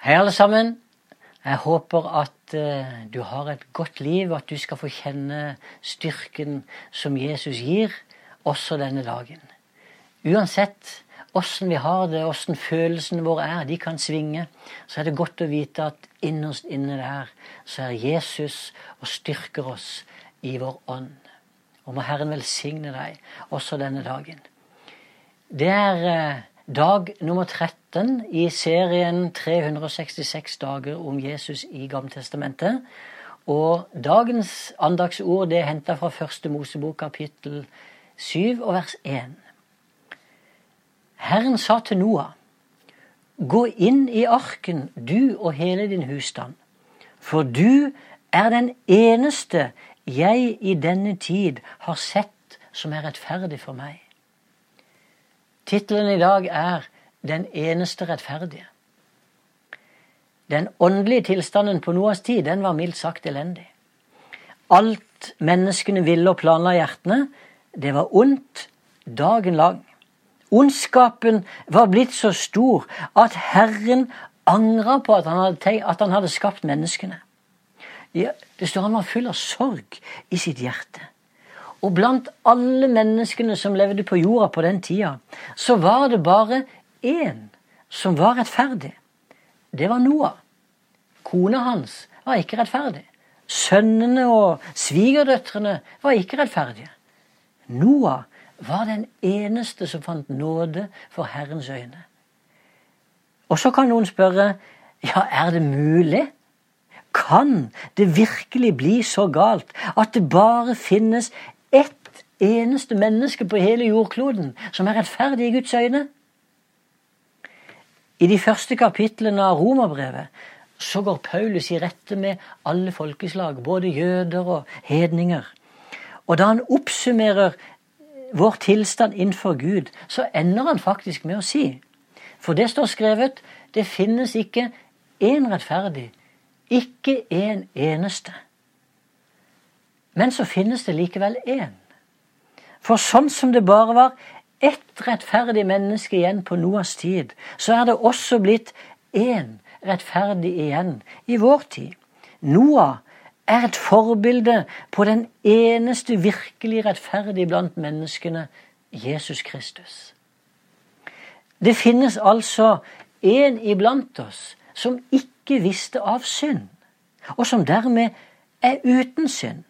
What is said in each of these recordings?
Hei, alle sammen. Jeg håper at uh, du har et godt liv, at du skal få kjenne styrken som Jesus gir, også denne dagen. Uansett åssen vi har det, åssen følelsene våre er, de kan svinge, så er det godt å vite at innerst inne der så er Jesus og styrker oss i vår ånd. Og må Herren velsigne deg også denne dagen. Det er uh, Dag nummer 13 i serien 366 dager om Jesus i Gammeltestamentet. Og dagens andagsord det er henta fra første Mosebok kapittel 7 og vers 1. Herren sa til Noah, gå inn i arken, du og hele din husstand, for du er den eneste jeg i denne tid har sett som er rettferdig for meg. Tittelen i dag er 'Den eneste rettferdige'. Den åndelige tilstanden på Noas tid den var mildt sagt elendig. Alt menneskene ville og planla hjertene, det var ondt dagen lang. Ondskapen var blitt så stor at Herren angra på at han hadde, at han hadde skapt menneskene. Det står han var full av sorg i sitt hjerte. Og blant alle menneskene som levde på jorda på den tida, så var det bare én som var rettferdig. Det var Noah. Kona hans var ikke rettferdig. Sønnene og svigerdøtrene var ikke rettferdige. Noah var den eneste som fant nåde for Herrens øyne. Og så kan noen spørre ja, er det mulig? Kan det virkelig bli så galt at det bare finnes ett eneste menneske på hele jordkloden som er rettferdig i Guds øyne? I de første kapitlene av Romerbrevet så går Paulus i rette med alle folkeslag, både jøder og hedninger. Og da han oppsummerer vår tilstand innenfor Gud, så ender han faktisk med å si For det står skrevet det finnes ikke én rettferdig, ikke en eneste. Men så finnes det likevel én. For sånn som det bare var ett rettferdig menneske igjen på Noas tid, så er det også blitt én rettferdig igjen i vår tid. Noah er et forbilde på den eneste virkelig rettferdige blant menneskene, Jesus Kristus. Det finnes altså en iblant oss som ikke visste av synd, og som dermed er uten synd.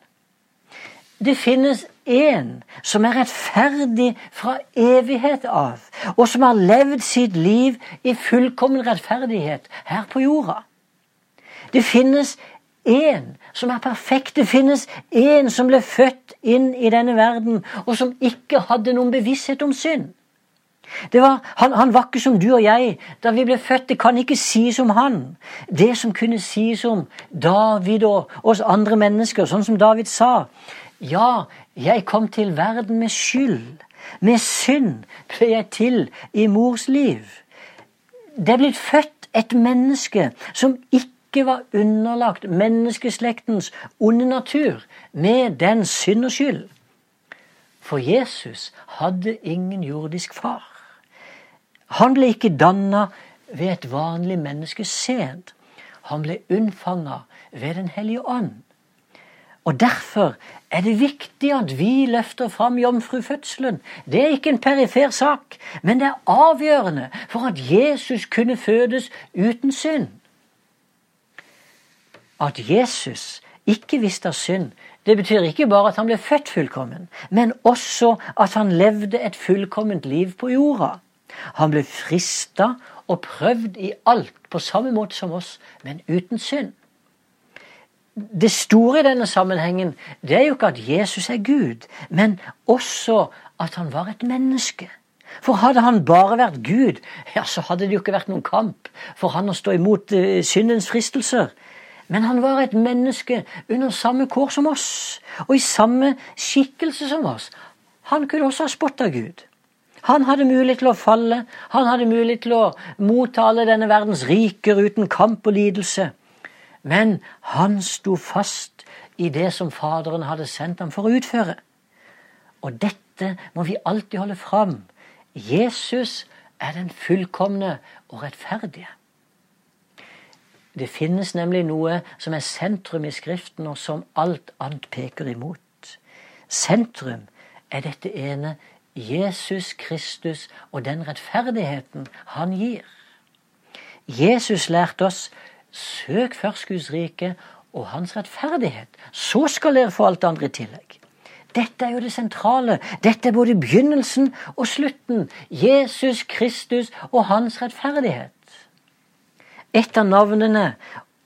Det finnes en som er rettferdig fra evighet av, og som har levd sitt liv i fullkommen rettferdighet her på jorda. Det finnes en som er perfekt. Det finnes en som ble født inn i denne verden, og som ikke hadde noen bevissthet om synd. Var, han, han, var ikke som du og jeg da vi ble født. Det kan ikke sies om han. Det som kunne sies om David og oss andre mennesker, sånn som David sa. Ja, jeg kom til verden med skyld. Med synd ble jeg til i mors liv. Det er blitt født et menneske som ikke var underlagt menneskeslektens onde natur med den synd og skyld. For Jesus hadde ingen jordisk far. Han ble ikke danna ved et vanlig menneskes sæd. Han ble unnfanga ved Den hellige ånd. Og Derfor er det viktig at vi løfter fram jomfrufødselen. Det er ikke en perifer sak, men det er avgjørende for at Jesus kunne fødes uten synd. At Jesus ikke visste av synd, det betyr ikke bare at han ble født fullkommen, men også at han levde et fullkomment liv på jorda. Han ble frista og prøvd i alt på samme måte som oss, men uten synd. Det store i denne sammenhengen det er jo ikke at Jesus er Gud, men også at han var et menneske. For hadde han bare vært Gud, ja, så hadde det jo ikke vært noen kamp for han å stå imot uh, syndens fristelser. Men han var et menneske under samme kår som oss, og i samme skikkelse som oss. Han kunne også ha spotta Gud. Han hadde mulighet til å falle, han hadde mulighet til å motta alle denne verdens riker uten kamp og lidelse. Men han sto fast i det som Faderen hadde sendt ham for å utføre. Og dette må vi alltid holde fram. Jesus er den fullkomne og rettferdige. Det finnes nemlig noe som er sentrum i Skriften, og som alt annet peker imot. Sentrum er dette ene Jesus Kristus og den rettferdigheten han gir. Jesus lærte oss søk først Guds rike og hans rettferdighet. Så skal dere få alt det andre i tillegg. Dette er jo det sentrale. Dette er både begynnelsen og slutten. Jesus Kristus og hans rettferdighet. Et av navnene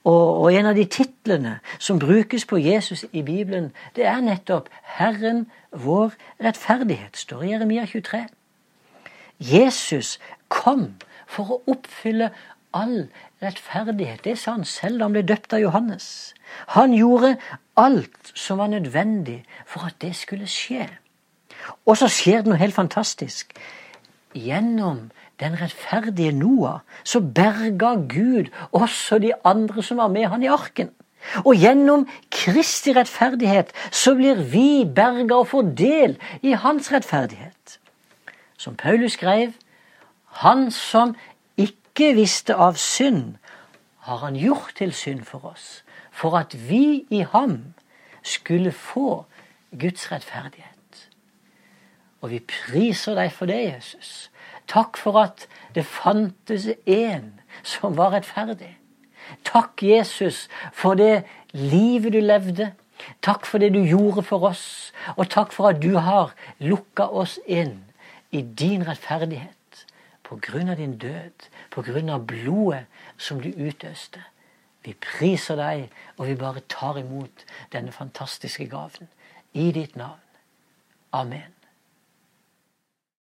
og, en av de titlene som brukes på Jesus i Bibelen, det er nettopp 'Herren vår rettferdighet', står i Jeremia 23. Jesus kom for å oppfylle all rettferdighet. Det sa han selv da han ble døpt av Johannes. Han gjorde alt som var nødvendig for at det skulle skje. Og så skjer det noe helt fantastisk. Gjennom den rettferdige Noah så berga Gud også de andre som var med han i arken. Og gjennom Kristi rettferdighet så blir vi berga og får del i hans rettferdighet. Som Paulus skrev, han som ikke visste av synd, har han gjort til synd for oss, for at vi i ham skulle få Guds rettferdighet. Og vi priser deg for det, Jesus. Takk for at det fantes en som var rettferdig. Takk, Jesus, for det livet du levde. Takk for det du gjorde for oss. Og takk for at du har lukka oss inn i din rettferdighet på grunn av din død, på grunn av blodet som du utøste. Vi priser deg, og vi bare tar imot denne fantastiske gaven. I ditt navn. Amen.